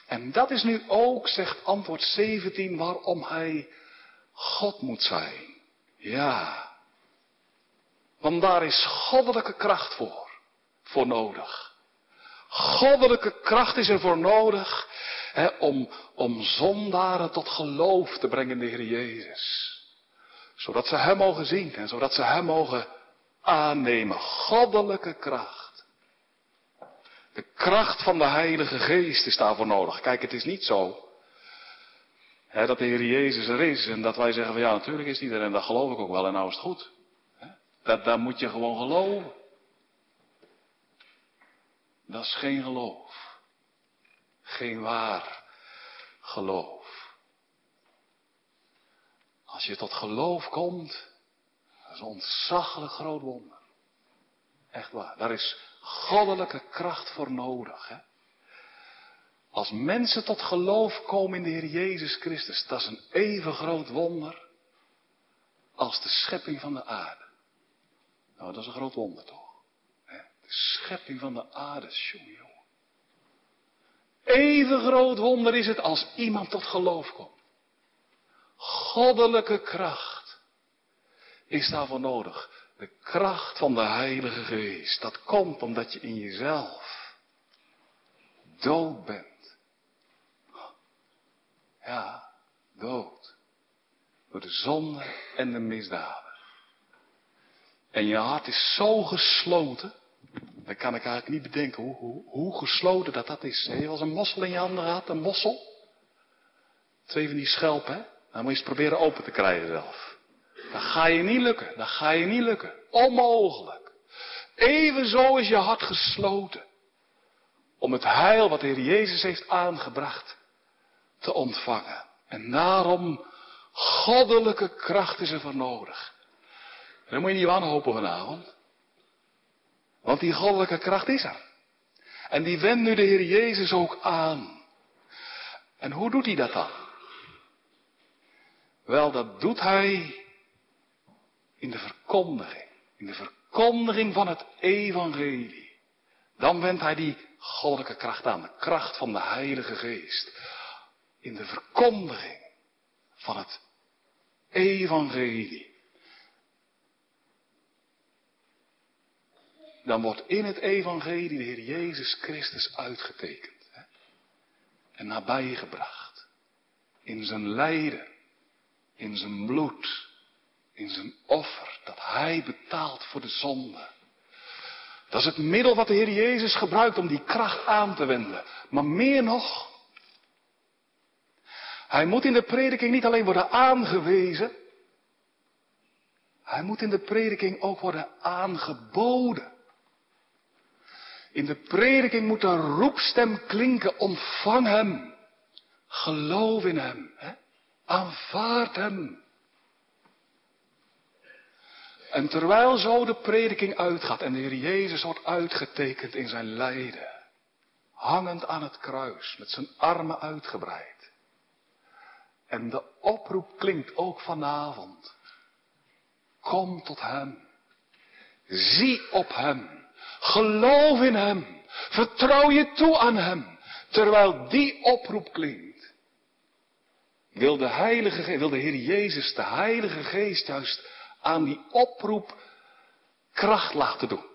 [SPEAKER 2] En dat is nu ook, zegt antwoord 17, waarom hij God moet zijn. Ja. Want daar is goddelijke kracht voor, voor nodig. Goddelijke kracht is er voor nodig hè, om, om zondaren tot geloof te brengen de Heer Jezus. Zodat ze Hem mogen zien en zodat ze Hem mogen aannemen. Goddelijke kracht. De kracht van de Heilige Geest is daarvoor nodig. Kijk, het is niet zo hè, dat de Heer Jezus er is en dat wij zeggen van ja, natuurlijk is hij er en dat geloof ik ook wel en nou is het goed. Dat, daar moet je gewoon geloven. Dat is geen geloof. Geen waar geloof. Als je tot geloof komt, dat is een ontzaglijk groot wonder. Echt waar. Daar is goddelijke kracht voor nodig. Hè? Als mensen tot geloof komen in de Heer Jezus Christus, dat is een even groot wonder als de schepping van de aarde. Nou, dat is een groot wonder toch? De schepping van de aarde, jongen. Even groot wonder is het als iemand tot geloof komt. Goddelijke kracht is daarvoor nodig. De kracht van de Heilige Geest. Dat komt omdat je in jezelf dood bent. Ja, dood. Door de zonde en de misdaden. En je hart is zo gesloten. Dan kan ik eigenlijk niet bedenken hoe, hoe, hoe gesloten dat dat is. Je was een mossel in je handen gehad, een mossel. Twee van die schelpen, hè? Dan moet je eens proberen open te krijgen zelf. Dat ga je niet lukken, dat ga je niet lukken. Onmogelijk. Evenzo is je hart gesloten. Om het heil wat de Heer Jezus heeft aangebracht te ontvangen. En daarom, goddelijke kracht is er voor nodig. En daar moet je niet wanhopen vanavond. Want die goddelijke kracht is er. En die wendt nu de Heer Jezus ook aan. En hoe doet hij dat dan? Wel, dat doet hij in de verkondiging. In de verkondiging van het evangelie. Dan wendt hij die goddelijke kracht aan. De kracht van de Heilige Geest. In de verkondiging van het evangelie. dan wordt in het evangelie de Heer Jezus Christus uitgetekend. Hè? En nabijgebracht. In zijn lijden. In zijn bloed. In zijn offer. Dat Hij betaalt voor de zonde. Dat is het middel wat de Heer Jezus gebruikt om die kracht aan te wenden. Maar meer nog. Hij moet in de prediking niet alleen worden aangewezen. Hij moet in de prediking ook worden aangeboden. In de prediking moet een roepstem klinken, ontvang hem. Geloof in hem. Hè? Aanvaard hem. En terwijl zo de prediking uitgaat en de Heer Jezus wordt uitgetekend in zijn lijden, hangend aan het kruis, met zijn armen uitgebreid. En de oproep klinkt ook vanavond. Kom tot hem. Zie op hem. Geloof in Hem. Vertrouw je toe aan Hem. Terwijl die oproep klinkt. Wil de Heilige wil de Heer Jezus, de Heilige Geest juist aan die oproep kracht laten doen.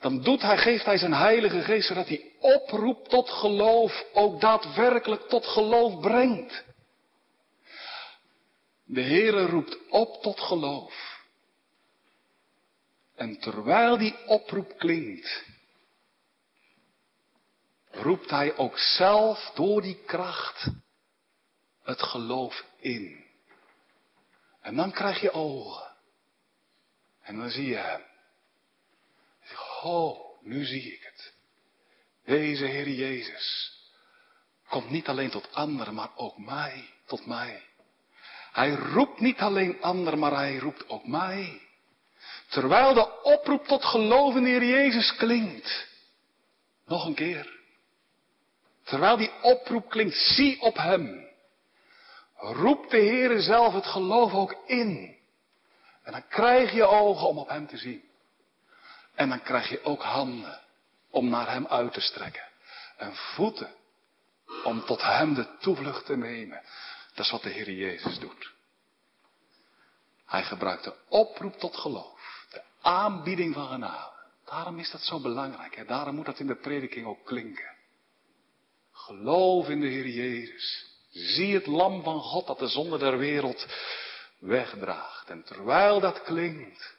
[SPEAKER 2] Dan doet hij, geeft hij zijn Heilige Geest zodat die oproep tot geloof ook daadwerkelijk tot geloof brengt. De Heere roept op tot geloof. En terwijl die oproep klinkt, roept hij ook zelf door die kracht het geloof in. En dan krijg je ogen. En dan zie je hem. Oh, nu zie ik het. Deze Heer Jezus komt niet alleen tot anderen, maar ook mij, tot mij. Hij roept niet alleen anderen, maar hij roept ook mij. Terwijl de oproep tot geloof in de Heer Jezus klinkt. Nog een keer. Terwijl die oproep klinkt, zie op Hem. Roep de Heer zelf het geloof ook in. En dan krijg je ogen om op Hem te zien. En dan krijg je ook handen om naar Hem uit te strekken. En voeten om tot Hem de toevlucht te nemen. Dat is wat de Heer Jezus doet. Hij gebruikt de oproep tot geloof. De aanbieding van genade. Daarom is dat zo belangrijk. Hè? Daarom moet dat in de prediking ook klinken. Geloof in de Heer Jezus. Zie het lam van God dat de zonde der wereld wegdraagt. En terwijl dat klinkt,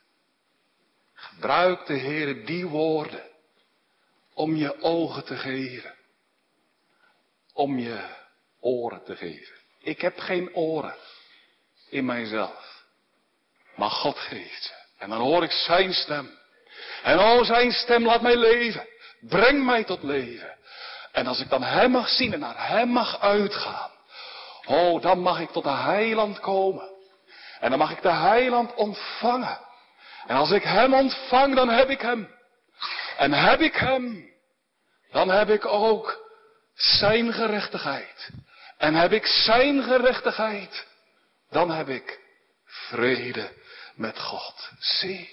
[SPEAKER 2] gebruikt de Heer die woorden om je ogen te geven. Om je oren te geven. Ik heb geen oren in mijzelf. Maar God geeft ze. En dan hoor ik zijn stem. En o, zijn stem laat mij leven. Breng mij tot leven. En als ik dan hem mag zien en naar hem mag uitgaan. Oh, dan mag ik tot de heiland komen. En dan mag ik de heiland ontvangen. En als ik hem ontvang, dan heb ik hem. En heb ik hem, dan heb ik ook zijn gerechtigheid. En heb ik zijn gerechtigheid, dan heb ik vrede met God. Zie,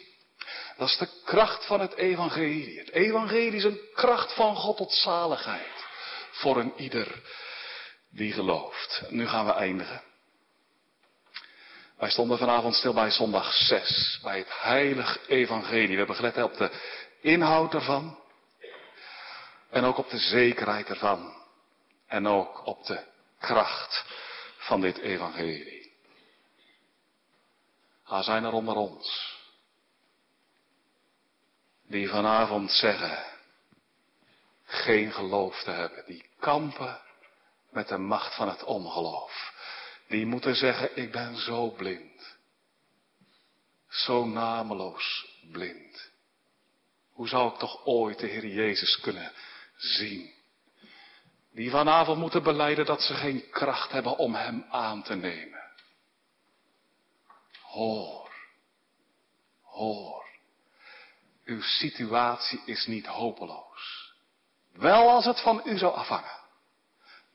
[SPEAKER 2] dat is de kracht van het evangelie. Het evangelie is een kracht van God tot zaligheid. Voor een ieder die gelooft. Nu gaan we eindigen. Wij stonden vanavond stil bij zondag 6, bij het heilig evangelie. We hebben gelet op de inhoud ervan. En ook op de zekerheid ervan. En ook op de kracht van dit evangelie. Hij zijn er onder ons die vanavond zeggen geen geloof te hebben, die kampen met de macht van het ongeloof. Die moeten zeggen, ik ben zo blind. Zo nameloos blind. Hoe zou ik toch ooit de Heer Jezus kunnen zien? Die vanavond moeten beleiden dat ze geen kracht hebben om Hem aan te nemen. Hoor, hoor. Uw situatie is niet hopeloos. Wel als het van u zou afhangen.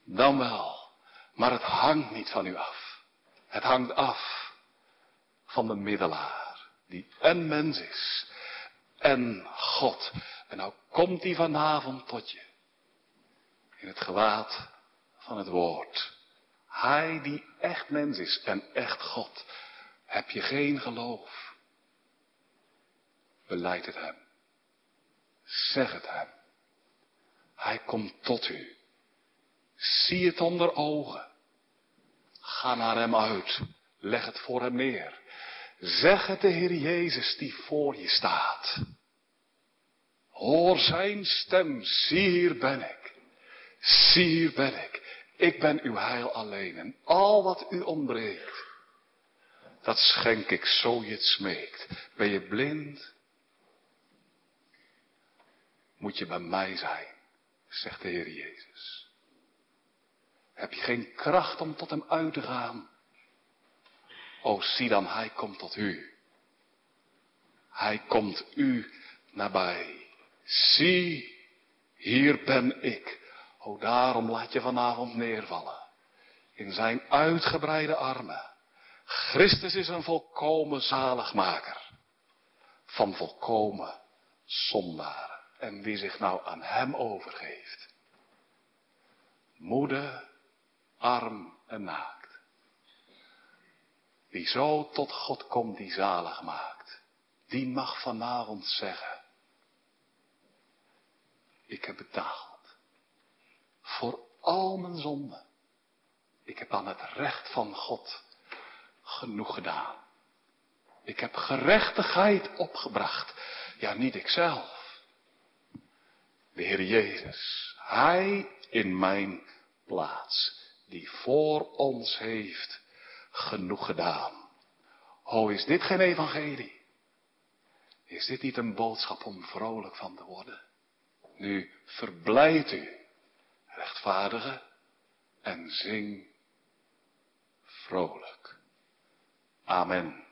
[SPEAKER 2] Dan wel. Maar het hangt niet van u af. Het hangt af van de middelaar. Die een mens is. En God. En nou komt hij vanavond tot je. In het gewaad van het woord. Hij die echt mens is en echt God. Heb je geen geloof? Beleid het hem. Zeg het hem. Hij komt tot u. Zie het onder ogen. Ga naar hem uit. Leg het voor hem neer. Zeg het de Heer Jezus die voor je staat. Hoor zijn stem. Zie hier ben ik. Zie hier ben ik. Ik ben uw heil alleen. En al wat u ontbreekt. Dat schenk ik zo je het smeekt. Ben je blind? Moet je bij mij zijn, zegt de Heer Jezus. Heb je geen kracht om tot hem uit te gaan? O, zie dan, hij komt tot u. Hij komt u nabij. Zie, hier ben ik. O, daarom laat je vanavond neervallen. In zijn uitgebreide armen. Christus is een volkomen zaligmaker. Van volkomen zondaren. En wie zich nou aan hem overgeeft. Moede, arm en naakt. Wie zo tot God komt die zalig maakt. Die mag vanavond zeggen. Ik heb betaald. Voor al mijn zonden. Ik heb aan het recht van God genoeg gedaan. Ik heb gerechtigheid opgebracht. Ja, niet ikzelf. De Heer Jezus. Hij in mijn plaats. Die voor ons heeft genoeg gedaan. Ho, is dit geen evangelie? Is dit niet een boodschap om vrolijk van te worden? Nu verblijd u, rechtvaardige, en zing vrolijk. Amen.